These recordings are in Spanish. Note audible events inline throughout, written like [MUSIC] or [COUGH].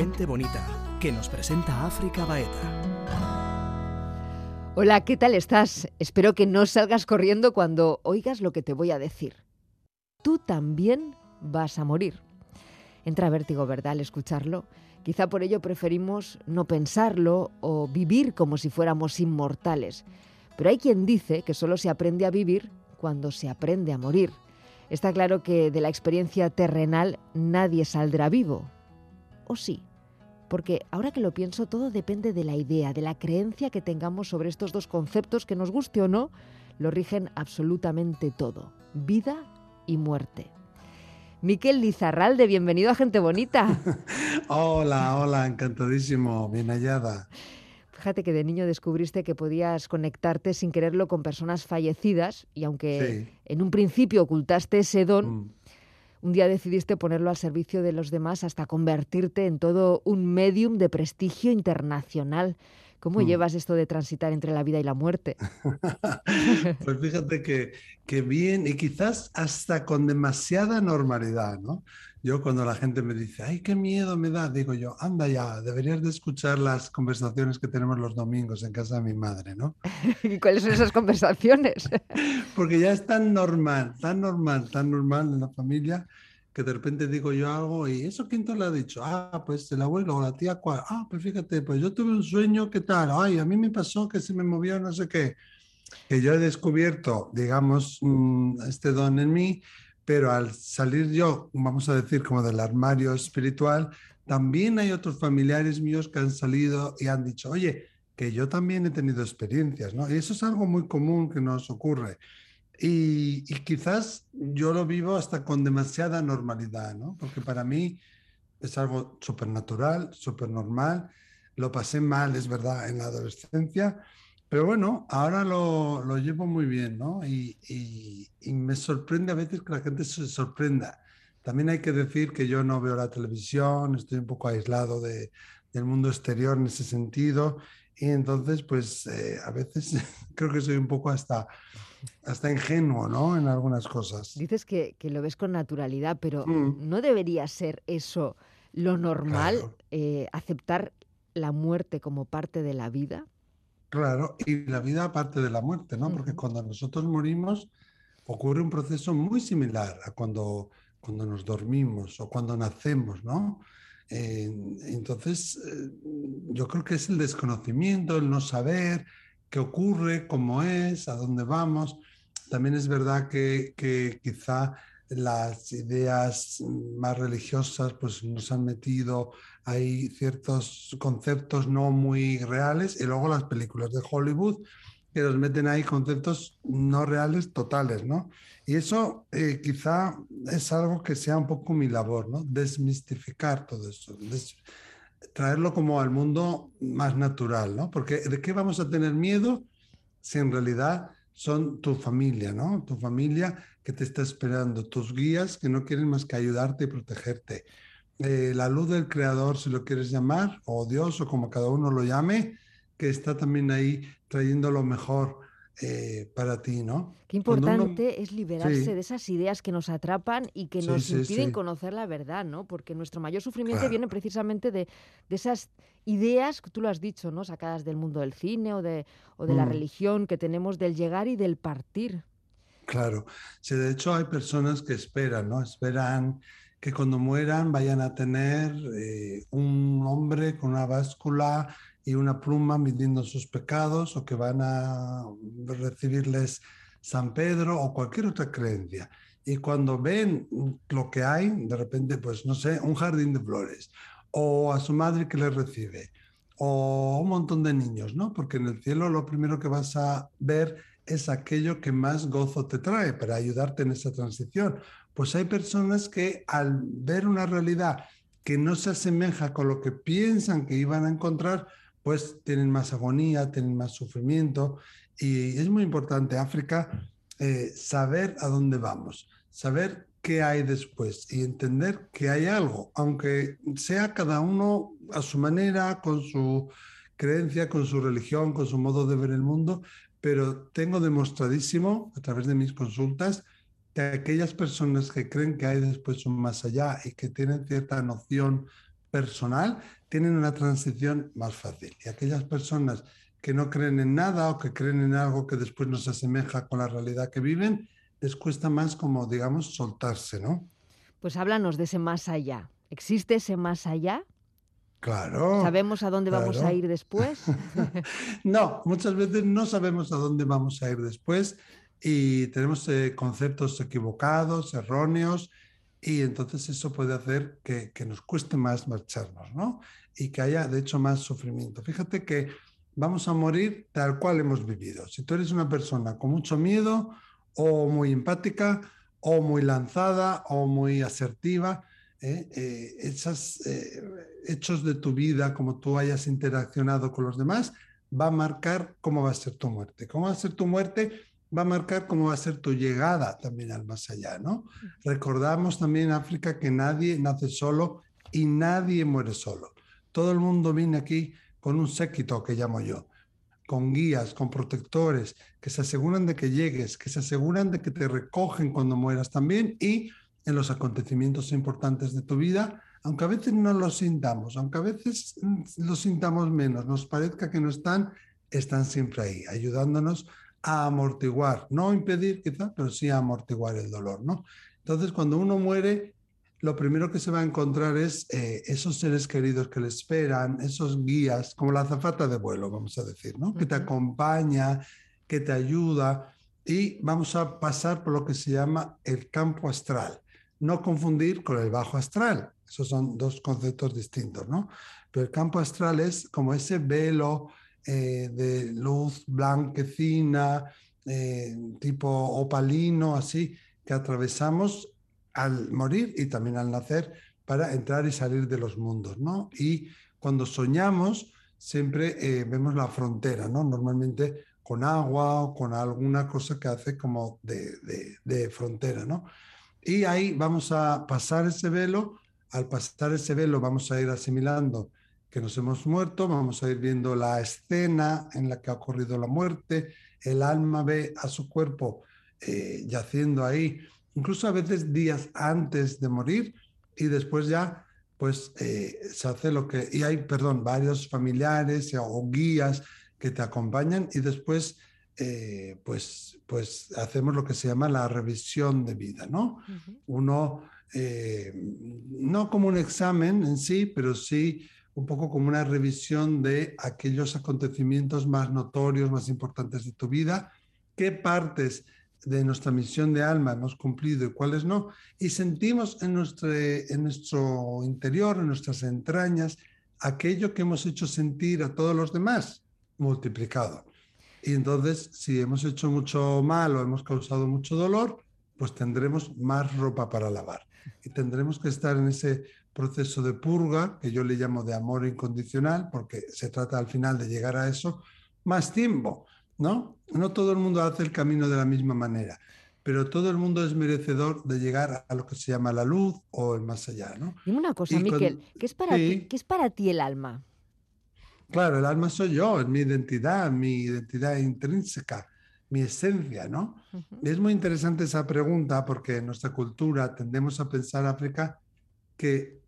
Gente Bonita, que nos presenta África Baeta. Hola, ¿qué tal estás? Espero que no salgas corriendo cuando oigas lo que te voy a decir. Tú también vas a morir. Entra vértigo, ¿verdad?, al escucharlo. Quizá por ello preferimos no pensarlo o vivir como si fuéramos inmortales. Pero hay quien dice que solo se aprende a vivir cuando se aprende a morir. Está claro que de la experiencia terrenal nadie saldrá vivo. ¿O sí? Porque ahora que lo pienso, todo depende de la idea, de la creencia que tengamos sobre estos dos conceptos que nos guste o no, lo rigen absolutamente todo, vida y muerte. Miquel Lizarralde, bienvenido a Gente Bonita. [LAUGHS] hola, hola, encantadísimo, bien hallada. Fíjate que de niño descubriste que podías conectarte sin quererlo con personas fallecidas y aunque en un principio ocultaste ese don, mm. Un día decidiste ponerlo al servicio de los demás hasta convertirte en todo un medium de prestigio internacional. ¿Cómo mm. llevas esto de transitar entre la vida y la muerte? [LAUGHS] pues fíjate que, que bien y quizás hasta con demasiada normalidad, ¿no? Yo cuando la gente me dice, ay, qué miedo me da, digo yo, anda ya, deberías de escuchar las conversaciones que tenemos los domingos en casa de mi madre, ¿no? [LAUGHS] ¿Y cuáles son esas conversaciones? [LAUGHS] Porque ya es tan normal, tan normal, tan normal en la familia que de repente digo yo algo y eso quién te lo ha dicho, ah, pues el abuelo o la tía cuál, ah, pues fíjate, pues yo tuve un sueño, ¿qué tal? Ay, a mí me pasó que se me movió no sé qué, que yo he descubierto, digamos, mm, este don en mí pero al salir yo, vamos a decir, como del armario espiritual, también hay otros familiares míos que han salido y han dicho, oye, que yo también he tenido experiencias, ¿no? Y eso es algo muy común que nos ocurre. Y, quizás yo lo vivo hasta con demasiada normalidad, ¿no? Porque para mí es algo súper natural, súper normal. Lo pasé mal, es verdad, en la adolescencia, pero bueno, ahora lo, lo llevo muy bien, ¿no? Y, y, me sorprende a veces que la gente se sorprenda. También hay que decir que yo no veo la televisión, estoy un poco aislado de, del mundo exterior en ese sentido. Y entonces, pues eh, a veces [LAUGHS] creo que soy un poco hasta, hasta ingenuo, ¿no? En algunas cosas. Dices que, que lo ves con naturalidad, pero mm. ¿no debería ser eso lo normal, eh, aceptar la muerte como parte de la vida? Claro, y la vida aparte de la muerte, ¿no? Porque cuando nosotros morimos ocurre un proceso muy similar a cuando, cuando nos dormimos o cuando nacemos, ¿no? entonces, eh, yo creo que es el desconocimiento, el no saber qué ocurre, cómo es, a dónde vamos. También es verdad que, que quizá las ideas más religiosas pues nos han metido hay ciertos conceptos no muy reales y luego las películas de Hollywood que nos meten ahí conceptos no reales totales, ¿no? Y eso eh, quizá es algo que sea un poco mi labor, ¿no? Desmistificar todo eso, traerlo como al mundo más natural, ¿no? Porque ¿de qué vamos a tener miedo si en realidad son tu familia, ¿no? Tu familia que te está esperando, tus guías que no quieren más que ayudarte y protegerte. Eh, la luz del creador, si lo quieres llamar, o Dios, o como cada uno lo llame, que está también ahí trayendo lo mejor eh, para ti, ¿no? Qué importante es liberarse de esas ideas que nos atrapan y que nos impiden conocer la verdad, ¿no? Porque nuestro mayor sufrimiento viene precisamente de, esas ideas, que tú lo has dicho, ¿no? Sacadas del mundo del cine o de, o de la mm. religión que tenemos del llegar y del partir. Claro, sí, de hecho hay personas que esperan, ¿no? Esperan que cuando mueran vayan a tener eh, un hombre con una báscula y una pluma midiendo sus pecados o que van a recibirles San Pedro o cualquier otra creencia. Y cuando ven lo que hay, de repente, pues no sé, un jardín de flores o a su madre que le recibe o un montón de niños, ¿no? Porque en el cielo lo primero que vas a ver es aquello que más gozo te trae para ayudarte en esa transición. Pues hay personas que al ver una realidad que no se asemeja con lo que piensan que iban a encontrar, pues tienen más agonía, tienen más sufrimiento. Y es muy importante, África, eh, saber a dónde vamos, saber qué hay después y entender que hay algo, aunque sea cada uno a su manera, con su creencia, con su religión, con su modo de ver el mundo, pero tengo demostradísimo a través de mis consultas que aquellas personas que creen que hay después un más allá y que tienen cierta noción personal tienen una transición más fácil. Y aquellas personas que no creen en nada o que creen en algo que después no se asemeja con la realidad que viven, les cuesta más como, digamos, soltarse, ¿no? Pues háblanos de ese más allá. ¿Existe ese más allá? Claro. ¿Sabemos a dónde vamos a ir después? [LAUGHS] [LAUGHS] no, muchas veces no sabemos a dónde vamos a ir después y tenemos eh, conceptos equivocados, erróneos, y entonces eso puede hacer que, que, nos cueste más marcharnos, ¿no? Y que haya, de hecho, más sufrimiento. Fíjate que vamos a morir tal cual hemos vivido. Si tú eres una persona con mucho miedo o muy empática o muy lanzada o muy asertiva, ¿eh? Eh, esos eh, hechos de tu vida, como tú hayas interaccionado con los demás, va a marcar cómo va a ser tu muerte. ¿Cómo va a ser tu muerte? Va a marcar cómo va a ser tu llegada también al más allá, ¿no? Recordamos también en África que nadie nace solo y nadie muere solo. Todo el mundo viene aquí con un séquito que llamo yo, con guías, con protectores, que se aseguran de que llegues, que se aseguran de que te recogen cuando mueras también y en los acontecimientos importantes de tu vida, aunque a veces no los sintamos, aunque a veces mm, los sintamos menos, nos parezca que no están, están siempre ahí, ayudándonos a amortiguar, no impedir quizá, pero sí a amortiguar el dolor, ¿no? Entonces, cuando uno muere, lo primero que se va a encontrar es eh, esos seres queridos que le esperan, esos guías, como la azafata de vuelo, vamos a decir, ¿no? Que te acompaña, que te ayuda y vamos a pasar por lo que se llama el campo astral no confundir con el bajo astral. Esos son dos conceptos distintos, ¿no? Pero el campo astral es como ese velo eh, de luz blanquecina, eh, tipo opalino, así, que atravesamos al morir y también al nacer para entrar y salir de los mundos, ¿no? Y cuando soñamos, siempre eh, vemos la frontera, ¿no? Normalmente con agua o con alguna cosa que hace como de, de frontera, ¿no? Y ahí vamos a pasar ese velo. Al pasar ese velo vamos a ir asimilando que nos hemos muerto, vamos a ir viendo la escena en la que ha ocurrido la muerte, el alma ve a su cuerpo eh, yaciendo ahí, incluso a veces días antes de morir y después ya pues eh, se hace lo que, y hay, perdón, varios familiares o guías que te acompañan y después eh, pues, pues hacemos lo que se llama la revisión de vida, ¿no? Uno, eh, no como un examen en sí, pero sí un poco como una revisión de aquellos acontecimientos más notorios, más importantes de tu vida, qué partes de nuestra misión de alma hemos cumplido y cuáles no, y sentimos en nuestro, en nuestro interior, en nuestras entrañas, aquello que hemos hecho sentir a todos los demás multiplicado. Y entonces, si hemos hecho mucho mal o hemos causado mucho dolor, pues tendremos más ropa para lavar. Y tendremos que estar en ese proceso de purga, que yo le llamo de amor incondicional, porque se trata al final de llegar a eso, más tiempo, ¿no? No todo el mundo hace el camino de la misma manera, pero todo el mundo es merecedor de llegar a lo que se llama la luz o el más allá, ¿no? Dime una cosa, Miquel, ¿qué es para ti, ¿qué es para ti el alma? Claro, el alma soy yo, es mi identidad, mi identidad intrínseca, mi esencia, ¿no? Es muy interesante esa pregunta porque en nuestra cultura tendemos a pensar, África, que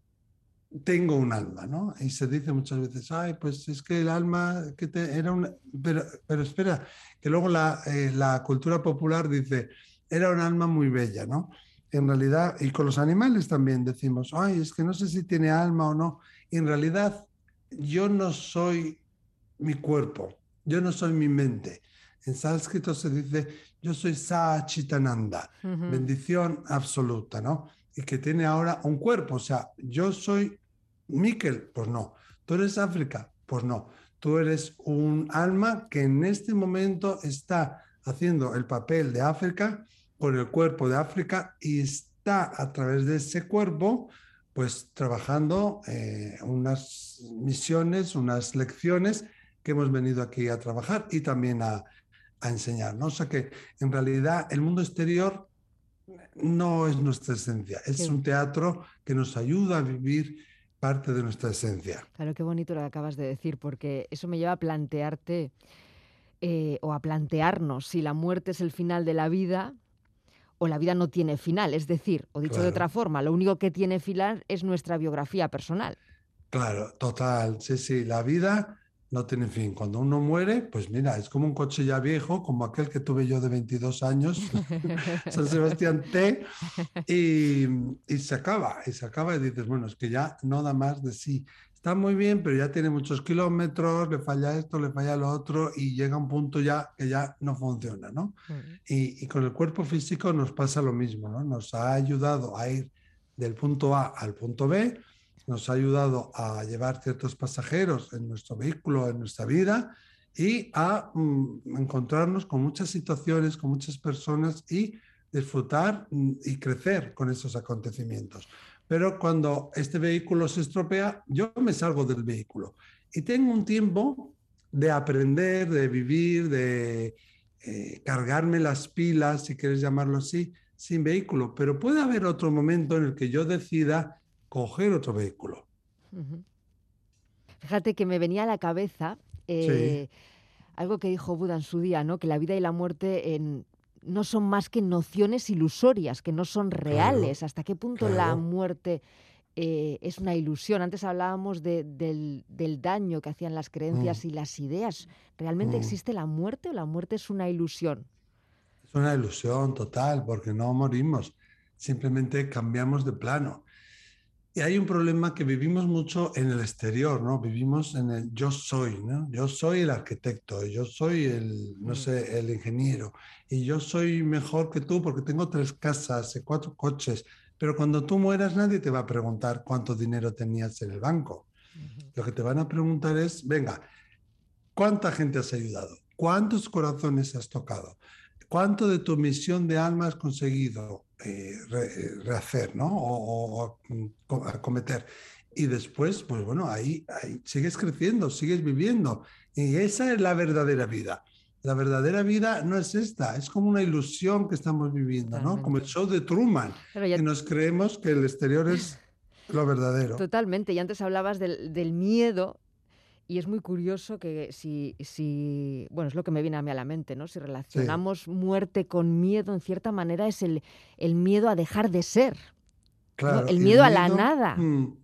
tengo un alma, ¿no? Y se dice muchas veces, ay, pues es que el alma que te, era. Pero, pero espera, que luego la, eh, la cultura popular dice, era un alma muy bella, ¿no? En realidad, y con los animales también decimos, ay, es que no sé si tiene alma o no. Y en realidad, yo no soy mi cuerpo, yo no soy mi mente. En sánscrito se dice, yo soy Sachitananda, bendición absoluta, ¿no? Y que tiene ahora un cuerpo, o sea, yo soy Miquel, pues no. Tú eres África, pues no. Tú eres un alma que en este momento está haciendo el papel de África con el cuerpo de África y está a través de ese cuerpo pues trabajando eh, unas misiones, unas lecciones que hemos venido aquí a trabajar y también a, enseñar. ¿no? O sea que en realidad el mundo exterior no es nuestra esencia, es un teatro que nos ayuda a vivir parte de nuestra esencia. Claro, qué bonito lo que acabas de decir, porque eso me lleva a plantearte eh, o a plantearnos si la muerte es el final de la vida o la vida no tiene final. Es decir, o dicho de otra forma, lo único que tiene final es nuestra biografía personal. Claro, total, sí, sí, la vida no tiene fin. Cuando uno muere, pues mira, es como un coche ya viejo, como aquel que tuve yo de 22 años, [LAUGHS] San Sebastián T, y, y, se acaba, y se acaba y dices, bueno, es que ya no da más de sí. Está muy bien, pero ya tiene muchos kilómetros, le falla esto, le falla lo otro, y llega un punto ya que ya no funciona, ¿no? Y, y con el cuerpo físico nos pasa lo mismo, ¿no? Nos ha ayudado a ir del punto A al punto B, nos ha ayudado a llevar ciertos pasajeros en nuestro vehículo, en nuestra vida y a mm, encontrarnos con muchas situaciones, con muchas personas y disfrutar mm, y crecer con esos acontecimientos. Pero cuando este vehículo se estropea, yo me salgo del vehículo y tengo un tiempo de aprender, de vivir, de eh, cargarme las pilas, si quieres llamarlo así, sin vehículo. Pero puede haber otro momento en el que yo decida coger otro vehículo. Fíjate que me venía a la cabeza eh, algo que dijo Buda en su día, ¿no? que la vida y la muerte no son más que nociones ilusorias, que no son reales. ¿Hasta qué punto la muerte eh, es una ilusión? Antes hablábamos del, daño que hacían las creencias mm. y las ideas. ¿Realmente mm. existe la muerte o la muerte es una ilusión? Es una ilusión total, porque no morimos, simplemente cambiamos de plano. Y hay un problema que vivimos mucho en el exterior, ¿no? Vivimos en el yo soy, ¿no? Yo soy el arquitecto, yo soy el, no sé, el ingeniero, y yo soy mejor que tú porque tengo tres casas, y cuatro coches, pero cuando tú mueras nadie te va a preguntar cuánto dinero tenías en el banco. Lo que te van a preguntar es, venga, ¿cuánta gente has ayudado? ¿Cuántos corazones has tocado? ¿Cuánto de tu misión de alma has conseguido? Eh, eh, rehacer, ¿no? O, acometer. Y después, pues bueno, ahí, ahí sigues creciendo, sigues viviendo. Y esa es la verdadera vida. La verdadera vida no es esta, es como una ilusión que estamos viviendo, ¿no? Como el show de Truman, que nos creemos que el exterior es lo verdadero. Totalmente, y antes hablabas del, del miedo y es muy curioso que si, si, bueno, es lo que me viene a mí a la mente, ¿no? Si relacionamos muerte con miedo, en cierta manera es el, el miedo a dejar de ser. Claro, el, miedo a la nada. Mm,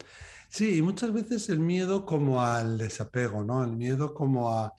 sí, y muchas veces el miedo como al desapego, ¿no? El miedo como a,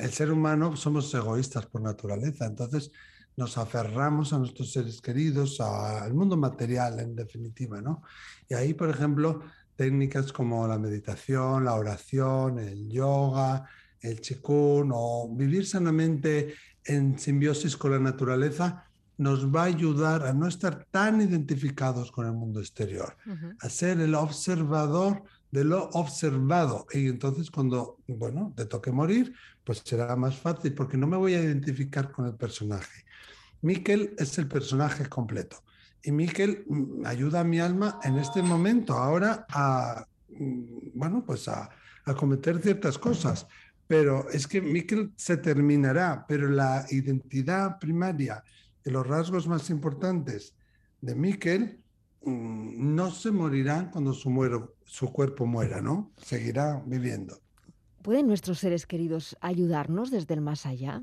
El ser humano somos egoístas por naturaleza, entonces nos aferramos a nuestros seres queridos, al mundo material en definitiva, ¿no? Y ahí, por ejemplo, técnicas como la meditación, la oración, el yoga, el chikun o vivir sanamente en simbiosis con la naturaleza nos va a ayudar a no estar tan identificados con el mundo exterior, a ser el observador de lo observado. Y entonces cuando, bueno, te toque morir, pues será más fácil porque no me voy a identificar con el personaje. Miquel es el personaje completo. Y Miquel mm, ayuda a mi alma en este momento ahora a, mm, bueno, pues a, a cometer ciertas cosas. Pero es que Miquel se terminará, pero la identidad primaria y los rasgos más importantes de Miquel mm, no se morirán cuando su, muero, su cuerpo muera, ¿no? Seguirá viviendo. ¿Pueden nuestros seres queridos ayudarnos desde el más allá?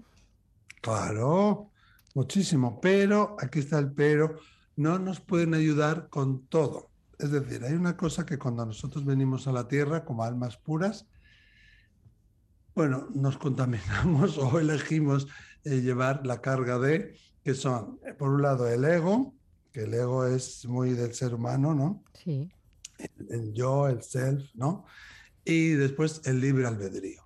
Claro, muchísimo, pero aquí está el pero, no nos pueden ayudar con todo. Es decir, hay una cosa que cuando nosotros venimos a la Tierra como almas puras, bueno, nos contaminamos [LAUGHS] o elegimos eh, llevar la carga de, que son, eh, por un lado, el ego, que el ego es muy del ser humano, ¿no? Sí. el yo, el self, ¿no? Y después el libre albedrío.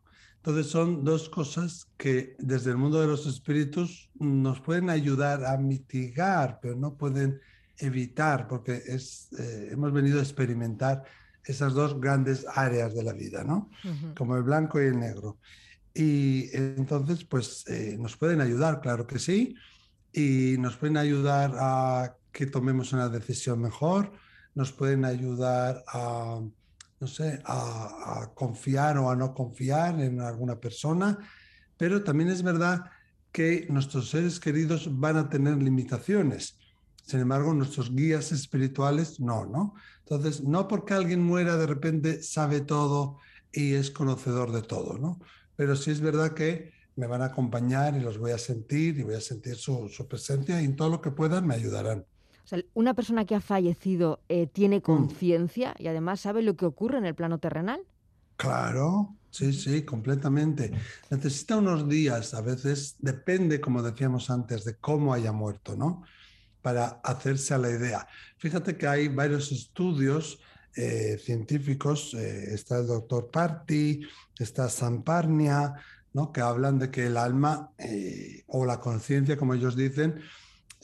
Entonces son dos cosas que desde el mundo de los espíritus nos pueden ayudar a mitigar, pero no pueden evitar, porque es, eh, hemos venido a experimentar esas dos grandes áreas de la vida, ¿no? Como el blanco y el negro. Y entonces, pues eh, nos pueden ayudar, claro que sí, y nos pueden ayudar a que tomemos una decisión mejor, nos pueden ayudar a no sé, a, confiar o a no confiar en alguna persona, pero también es verdad que nuestros seres queridos van a tener limitaciones. Sin embargo, nuestros guías espirituales no, ¿no? Entonces, no porque alguien muera de repente sabe todo y es conocedor de todo, ¿no? Pero sí es verdad que me van a acompañar y los voy a sentir y voy a sentir su, presencia y en todo lo que puedan me ayudarán. Una persona que ha fallecido eh, tiene Mm. conciencia y además sabe lo que ocurre en el plano terrenal. Claro, sí, sí, completamente. Necesita unos días, a veces depende, como decíamos antes, de cómo haya muerto, ¿no? Para hacerse a la idea. Fíjate que hay varios estudios eh, científicos, eh, está el doctor Party, está Samparnia, ¿no? Que hablan de que el alma eh, o la conciencia, como ellos dicen,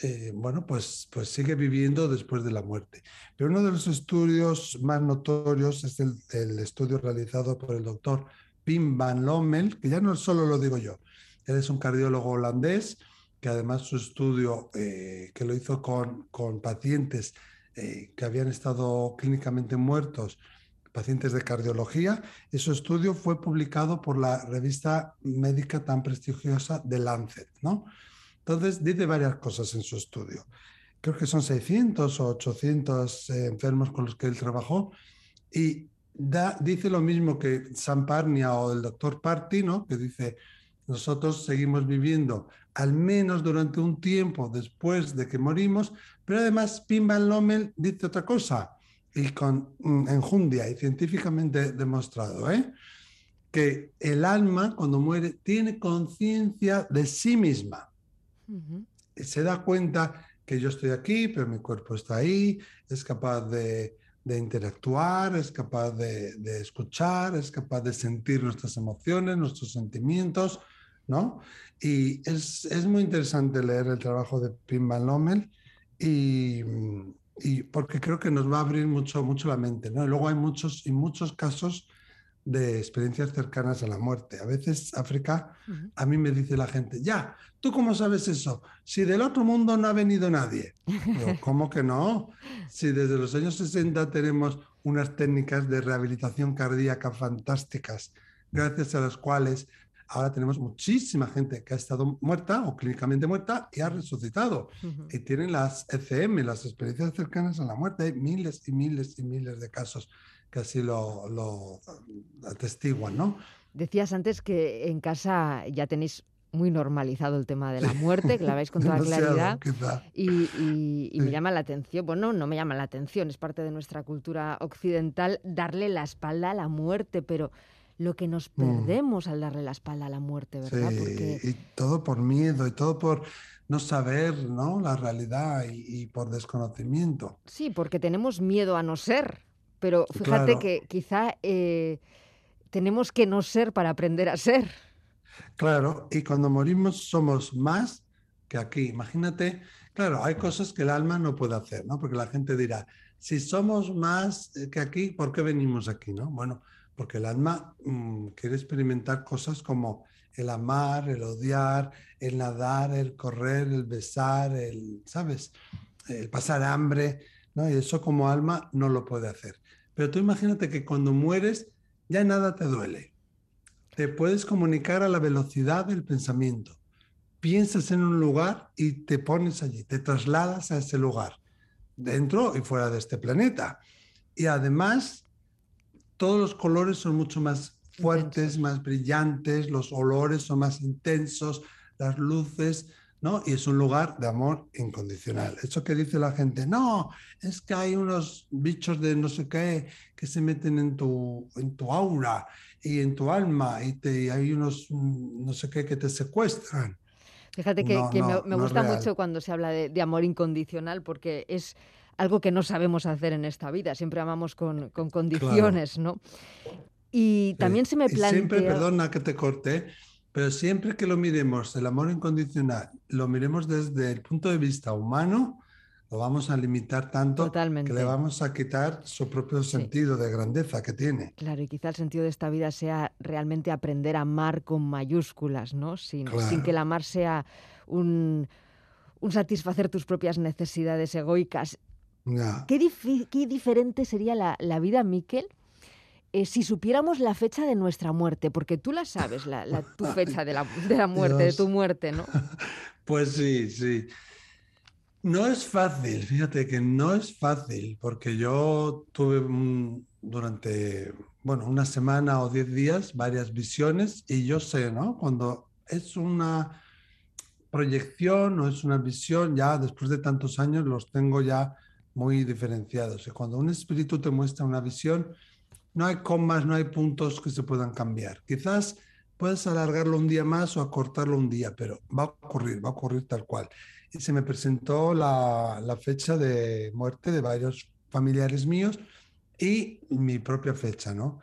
eh, bueno, pues, pues sigue viviendo después de la muerte. Pero uno de los estudios más notorios es el, estudio realizado por el doctor Pim van Lommel, que ya no solo lo digo yo, él es un cardiólogo holandés, que además su estudio, eh, que lo hizo con, con pacientes eh, que habían estado clínicamente muertos, pacientes de cardiología, y estudio fue publicado por la revista médica tan prestigiosa The Lancet, ¿no? Entonces, dice varias cosas en su estudio. Creo que son 600 o 800 eh, enfermos con los que él trabajó y dice lo mismo que Sam Parnia o el doctor Party, ¿no? que dice, nosotros seguimos viviendo al menos durante un tiempo después de que morimos, pero además Pim Van Lommel dice otra cosa y con mm, enjundia y científicamente demostrado, ¿eh? que el alma cuando muere tiene conciencia de sí misma Ujú. se da cuenta que yo estoy aquí, pero mi cuerpo está ahí, es capaz de, de interactuar, es capaz de, de, escuchar, es capaz de sentir nuestras emociones, nuestros sentimientos, ¿no? Y es, es muy interesante leer el trabajo de Pim Van Lommel y, y, porque creo que nos va a abrir mucho, mucho la mente, ¿no? Y luego hay muchos y muchos casos de experiencias cercanas a la muerte. A veces, África, uh -huh. a mí me dice la gente, ya, ¿tú cómo sabes eso? Si del otro mundo no ha venido nadie. Yo, [LAUGHS] ¿Cómo que no? Si desde los años 60 tenemos unas técnicas de rehabilitación cardíaca fantásticas, gracias a las cuales ahora tenemos muchísima gente que ha estado muerta o clínicamente muerta y ha resucitado. Uh -huh. Y tienen las ECM, las experiencias cercanas a la muerte. Hay miles y miles y miles de casos que así lo, lo atestiguan, ¿no? Decías antes que en casa ya tenéis muy normalizado el tema de la muerte, que la veis con toda claridad. Y, y, y sí. me llama la atención, bueno, no me llama la atención, es parte de nuestra cultura occidental darle la espalda a la muerte, pero lo que nos perdemos mm. al darle la espalda a la muerte, ¿verdad? Sí, Porque... y todo por miedo, y todo por no saber ¿no? la realidad y, y por desconocimiento. Sí, porque tenemos miedo a no ser. Pero fíjate claro. que quizá eh, tenemos que no ser para aprender a ser. Claro, y cuando morimos somos más que aquí. Imagínate, claro, hay cosas que el alma no puede hacer, ¿no? Porque la gente dirá, si somos más que aquí, ¿por qué venimos aquí, no? Bueno, porque el alma mmm, quiere experimentar cosas como el amar, el odiar, el nadar, el correr, el besar, el, ¿sabes? El pasar hambre, ¿no? Y eso como alma no lo puede hacer. Pero tú imagínate que cuando mueres ya nada te duele. Te puedes comunicar a la velocidad del pensamiento. Piensas en un lugar y te pones allí, te trasladas a ese lugar, dentro y fuera de este planeta. Y además, todos los colores son mucho más fuertes, más brillantes, los olores son más intensos, las luces, ¿no? Y es un lugar de amor incondicional. Eso que dice la gente, no, es que hay unos bichos de no sé qué que se meten en tu, en tu aura y en tu alma y, te, y hay unos no sé qué que te secuestran. Fíjate que, no, que no, me, me no gusta mucho cuando se habla de, de, amor incondicional porque es algo que no sabemos hacer en esta vida. Siempre amamos con, con condiciones, claro. ¿no? Y también sí. se me plantea... Y siempre, perdona que te corte, pero siempre que lo miremos, el amor incondicional, lo miremos desde el punto de vista humano, lo vamos a limitar tanto Totalmente. que le vamos a quitar su propio sentido sí. de grandeza que tiene. Claro, y quizá el sentido de esta vida sea realmente aprender a amar con mayúsculas, ¿no? Sin, claro. sin que el amar sea un, un, satisfacer tus propias necesidades egoicas. Ya. ¿Qué, dif qué diferente sería la, la vida, Miquel, eh, si supiéramos la fecha de nuestra muerte, porque tú la sabes, la, la tu fecha de la, de la muerte, Dios. de tu muerte, ¿no? [LAUGHS] Pues sí, sí. No es fácil, fíjate que no es fácil, porque yo tuve un, durante, bueno, una semana o diez días varias visiones y yo sé, ¿no? Cuando es una, proyección o es una visión, ya después de tantos años los tengo ya muy diferenciados. Y cuando un espíritu te muestra una visión, no hay comas, no hay puntos que se puedan cambiar. Quizás puedes alargarlo un día más o acortarlo un día, pero va a ocurrir, va a ocurrir tal cual. Y se me presentó la, fecha de muerte de varios familiares míos y mi propia fecha, ¿no?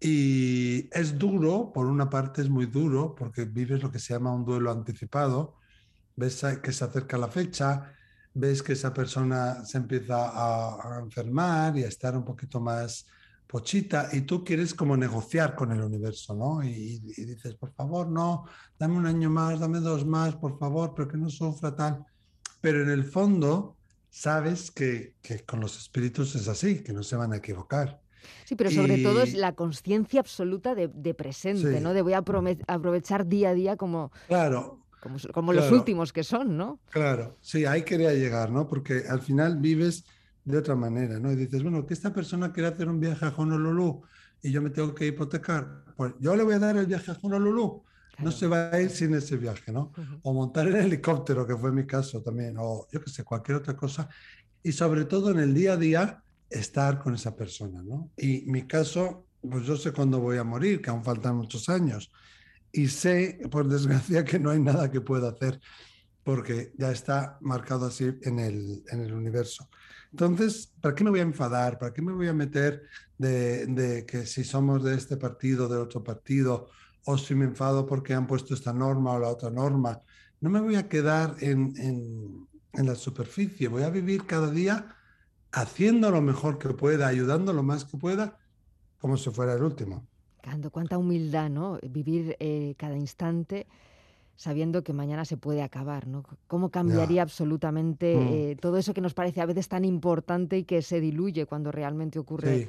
Y es duro, por una parte es muy duro, porque vives lo que se llama un duelo anticipado, ves que se acerca la fecha, ves que esa persona se empieza a enfermar y a estar un poquito más pochita y tú quieres como negociar con el universo, ¿no? Y, y, dices, por favor, no, dame un año más, dame dos más, por favor, pero que no sufra tal. Pero en el fondo sabes que, que con los espíritus es así, que no se van a equivocar. Sí, pero sobre y... todo es la conciencia absoluta de, de presente, sí. ¿no? De voy a aprovechar día a día como, claro, como, como claro. los últimos que son, ¿no? Claro, sí, ahí quería llegar, ¿no? Porque al final vives de otra manera, ¿no? Y dices, bueno, que esta persona quiere hacer un viaje a Honolulu y yo me tengo que hipotecar, pues yo le voy a dar el viaje a Honolulu. Claro. No se va a ir sin ese viaje, ¿no? Uh -huh. O montar el helicóptero, que fue mi caso también, o yo qué sé, cualquier otra cosa. Y sobre todo en el día a día, estar con esa persona, ¿no? Y mi caso, pues yo sé cuándo voy a morir, que aún faltan muchos años. Y sé, por desgracia, que no hay nada que pueda hacer porque ya está marcado así en el, en el universo. Entonces, ¿para qué me voy a enfadar? ¿Para qué me voy a meter de, de, que si somos de este partido, de otro partido, o si me enfado porque han puesto esta norma o la otra norma? No me voy a quedar en, en, en la superficie, voy a vivir cada día haciendo lo mejor que pueda, ayudando lo más que pueda, como si fuera el último. Cuánta humildad, ¿no? Vivir eh, cada instante sabiendo que mañana se puede acabar, ¿no? ¿Cómo cambiaría yeah. absolutamente mm. eh, todo eso que nos parece a veces tan importante y que se diluye cuando realmente ocurre sí.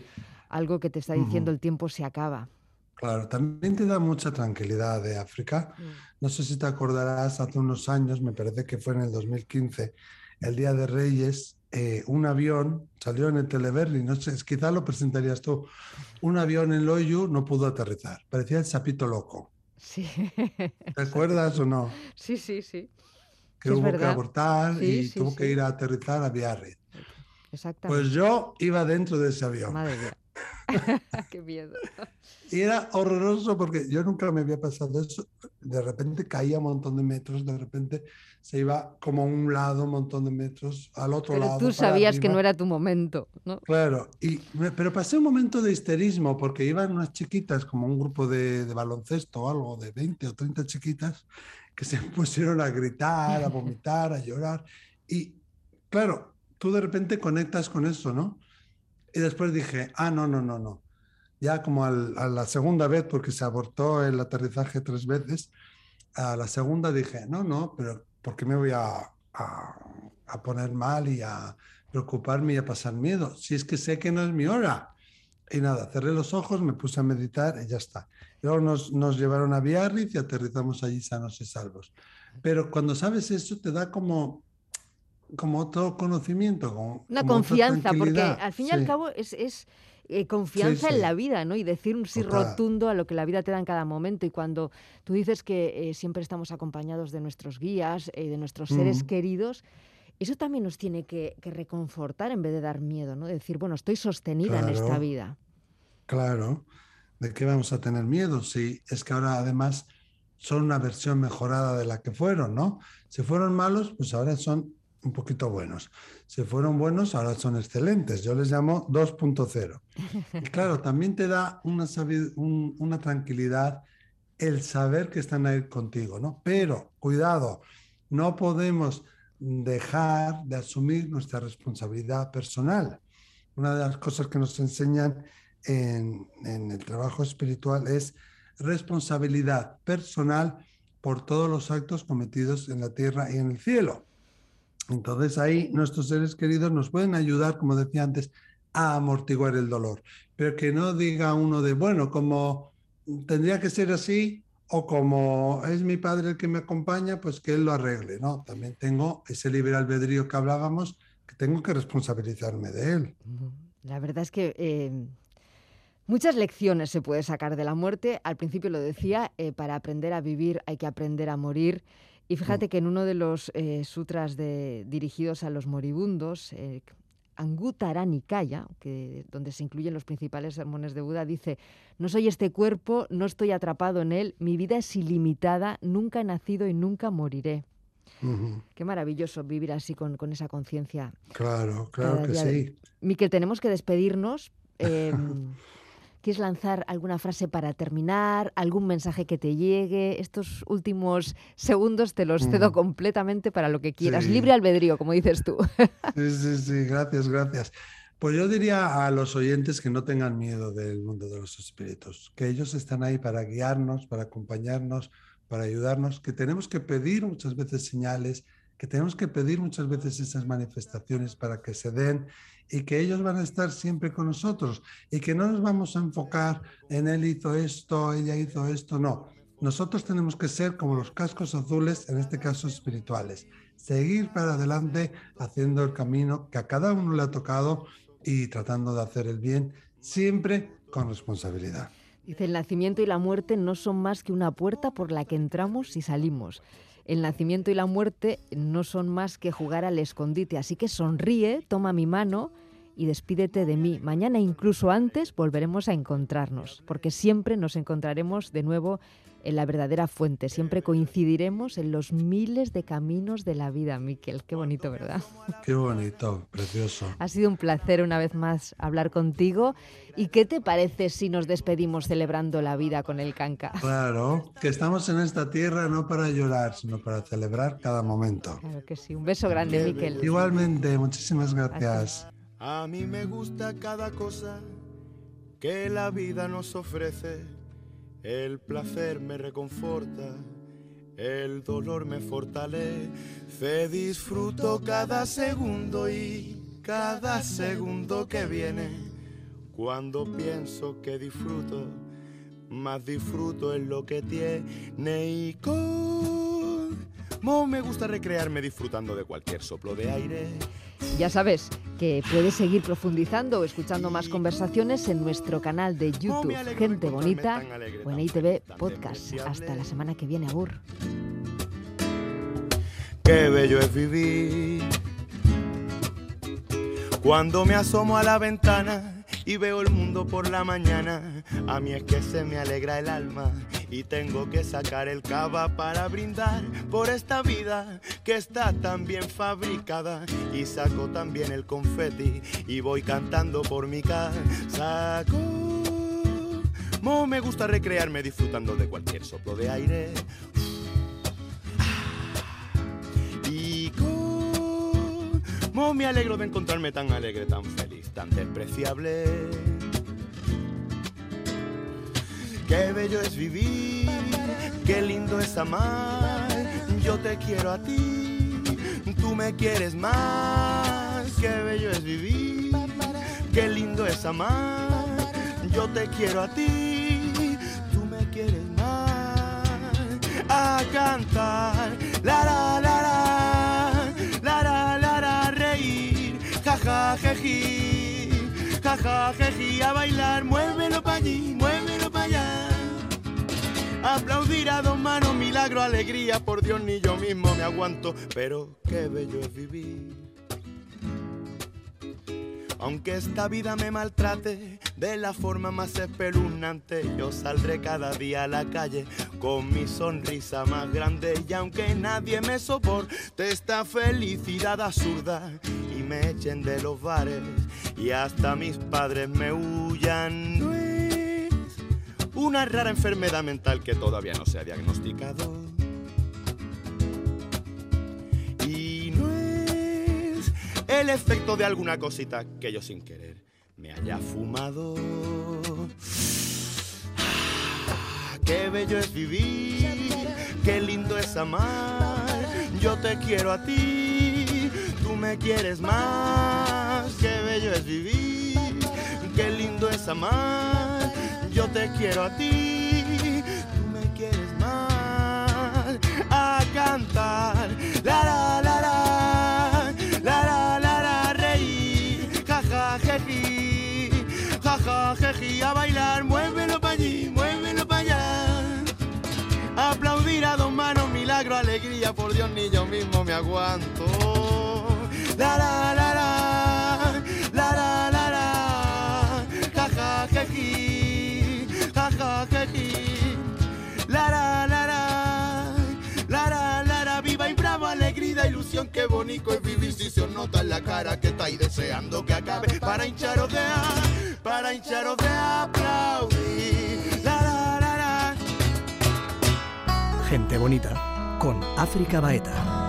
algo que te está diciendo mm -hmm. el tiempo se acaba? Claro, también te da mucha tranquilidad de África. Mm. No sé si te acordarás, hace unos años, me parece que fue en el 2015, el Día de Reyes, eh, un avión salió en el Televerri, no sé, quizás lo presentarías tú. Un avión en Loyu no pudo aterrizar, parecía el sapito loco. Sí. ¿Te acuerdas o no? [LAUGHS] Sí, sí, sí. Que sí, hubo que abortar sí, y sí, tuvo que ir a aterrizar a Biarritz. Exactamente. Pues yo iba dentro de ese avión. Madre mía. [LAUGHS] Qué miedo. Y era horroroso porque yo nunca me había pasado eso. De repente caía un montón de metros, de repente se iba como a un lado un montón de metros, al otro pero lado. Tú sabías que no era tu momento, ¿no? Claro, y pero pasé un momento de histerismo porque iban unas chiquitas, como un grupo de, de baloncesto o algo, de 20 o 30 chiquitas, que se [LAUGHS] pusieron a gritar, a vomitar, a llorar. Y claro, tú de repente conectas con eso, ¿no? Y después dije, ah, no, no, no, no. Ya como al, a la segunda vez, porque se abortó el aterrizaje tres veces, a la segunda dije, no, no, pero ¿por qué me voy a, a, a poner mal y a preocuparme y a pasar miedo? Si es que sé que no es mi hora. Y nada, cerré los ojos, me puse a meditar y ya está. Luego nos, nos llevaron a Biarritz y aterrizamos allí sanos y salvos. Pero cuando sabes eso, te da como, como otro conocimiento. Como, Una como confianza, porque al fin y sí. al cabo es, es eh, confianza sí, sí. en la vida, ¿no? Y decir un sí Total. rotundo a lo que la vida te da en cada momento. Y cuando tú dices que eh, siempre estamos acompañados de nuestros guías, eh, de nuestros seres mm. queridos, eso también nos tiene que, que, reconfortar en vez de dar miedo, ¿no? Decir, bueno, estoy sostenida claro, en esta vida. Claro. ¿De qué vamos a tener miedo? Si es que ahora además son una versión mejorada de la que fueron, ¿no? Si fueron malos, pues ahora son un poquito buenos. Si fueron buenos, ahora son excelentes. Yo les llamo 2.0. Y claro, también te da una, un, una tranquilidad el saber que están ahí contigo, ¿no? Pero, cuidado, no podemos dejar de asumir nuestra responsabilidad personal. Una de las cosas que nos enseñan en, en el trabajo espiritual es responsabilidad personal por todos los actos cometidos en la tierra y en el cielo. Entonces ahí nuestros seres queridos nos pueden ayudar, como decía antes, a amortiguar el dolor. Pero que no diga uno de, bueno, como tendría que ser así, o como es mi padre el que me acompaña, pues que él lo arregle, ¿no? También tengo ese libre albedrío que hablábamos, que tengo que responsabilizarme de él. La verdad es que eh, muchas lecciones se puede sacar de la muerte. Al principio lo decía, eh, para aprender a vivir hay que aprender a morir. Y fíjate que en uno de los eh, sutras de, dirigidos a los moribundos, eh, Anguttara Nikaya, que, donde se incluyen los principales sermones de Buda, dice, no soy este cuerpo, no estoy atrapado en él, mi vida es ilimitada, nunca he nacido y nunca moriré. Qué maravilloso vivir así con, esa conciencia. Claro, claro que sí. Miquel, tenemos que despedirnos. [LAUGHS] Em, ¿Quieres lanzar alguna frase para terminar? ¿Algún mensaje que te llegue? Estos últimos segundos te los cedo mm. completamente para lo que quieras. Libre albedrío, como dices tú. [LAUGHS] Sí, sí, sí, gracias, gracias. Pues yo diría a los oyentes que no tengan miedo del mundo de los espíritus, que ellos están ahí para guiarnos, para acompañarnos, para ayudarnos, que tenemos que pedir muchas veces señales, que tenemos que pedir muchas veces esas manifestaciones para que se den y que ellos van a estar siempre con nosotros y que no nos vamos a enfocar en él hizo esto, ella hizo esto, no. Nosotros tenemos que ser como los cascos azules, en este caso espirituales, seguir para adelante haciendo el camino que a cada uno le ha tocado y tratando de hacer el bien, siempre con responsabilidad. Dice, el nacimiento y la muerte no son más que una puerta por la que entramos y salimos. El nacimiento y la muerte no son más que jugar al escondite, así que sonríe, toma mi mano y despídete de mí. Mañana, incluso antes, volveremos a encontrarnos, porque siempre nos encontraremos de nuevo en la verdadera fuente. Siempre coincidiremos en los miles de caminos de la vida, Miquel. Qué bonito, ¿verdad? Qué bonito, precioso. Ha sido un placer una vez más hablar contigo. ¿Y qué te parece si nos despedimos celebrando la vida con el canca? Claro, que estamos en esta tierra no para llorar, sino para celebrar cada momento. Claro que sí. Un beso grande, Miquel. Igualmente, muchísimas gracias. A mí me gusta cada cosa que la vida nos ofrece. El placer me reconforta, el dolor me fortalece. Disfruto cada segundo y cada segundo que viene. Cuando pienso que disfruto, más disfruto en lo que tiene y como me gusta recrearme disfrutando de cualquier soplo de aire ya sabes que puedes seguir profundizando o escuchando más conversaciones en nuestro canal de YouTube Gente Bonita o en ITV Podcast. Hasta la semana que viene, Agur. Qué bello es vivir cuando me asomo a la ventana y veo el mundo por la mañana. A mí es que se me alegra el alma y tengo que sacar el cava para brindar por esta vida que está tan bien fabricada y saco también el confeti y voy cantando por mi casa. Como me gusta recrearme disfrutando de cualquier soplo de aire. Y como me alegro de encontrarme tan alegre, tan feliz, tan despreciable. Qué bello es vivir, qué lindo es amar. Yo te quiero a ti, tú me quieres más. Qué bello es vivir, qué lindo es amar. Yo te quiero a ti, tú me quieres más. A cantar, la la la la, la la la la, reír, jaja jeji, a bailar, muévelo pa' allí, muévelo pa' allá. Aplaudir a dos manos, milagro, alegría, por Dios ni yo mismo me aguanto, pero qué bello es vivir. Aunque esta vida me maltrate de la forma más espeluznante, yo saldré cada día a la calle con mi sonrisa más grande. Y aunque nadie me soporte esta felicidad absurda me echen de los bares y hasta mis padres me huyan una rara enfermedad mental que todavía no se ha diagnosticado. Y no es el efecto de alguna cosita que yo sin querer me haya fumado. Ah, qué bello es vivir, qué lindo es amar. Yo te quiero a ti, me quieres más. Qué bello es vivir, qué lindo es amar yo te quiero a ti, tú me quieres más. A cantar, la la la la, la la la la, reír, jaja jeji, jaja jeji, a bailar, muévelo pa' allí, muévelo pa' allá. Aplaudir a dos manos, milagro, alegría por me aguanto. La la la la, la la la la, ja ja ja ji, ji. La la la la, la la la la, viva y bravo, alegría, ilusión, qué bonito es vivir si se os nota en la cara que estáis deseando que acabe para hincharos de para hincharos de aplaudir. La la la la. Gente bonita con África Baeta.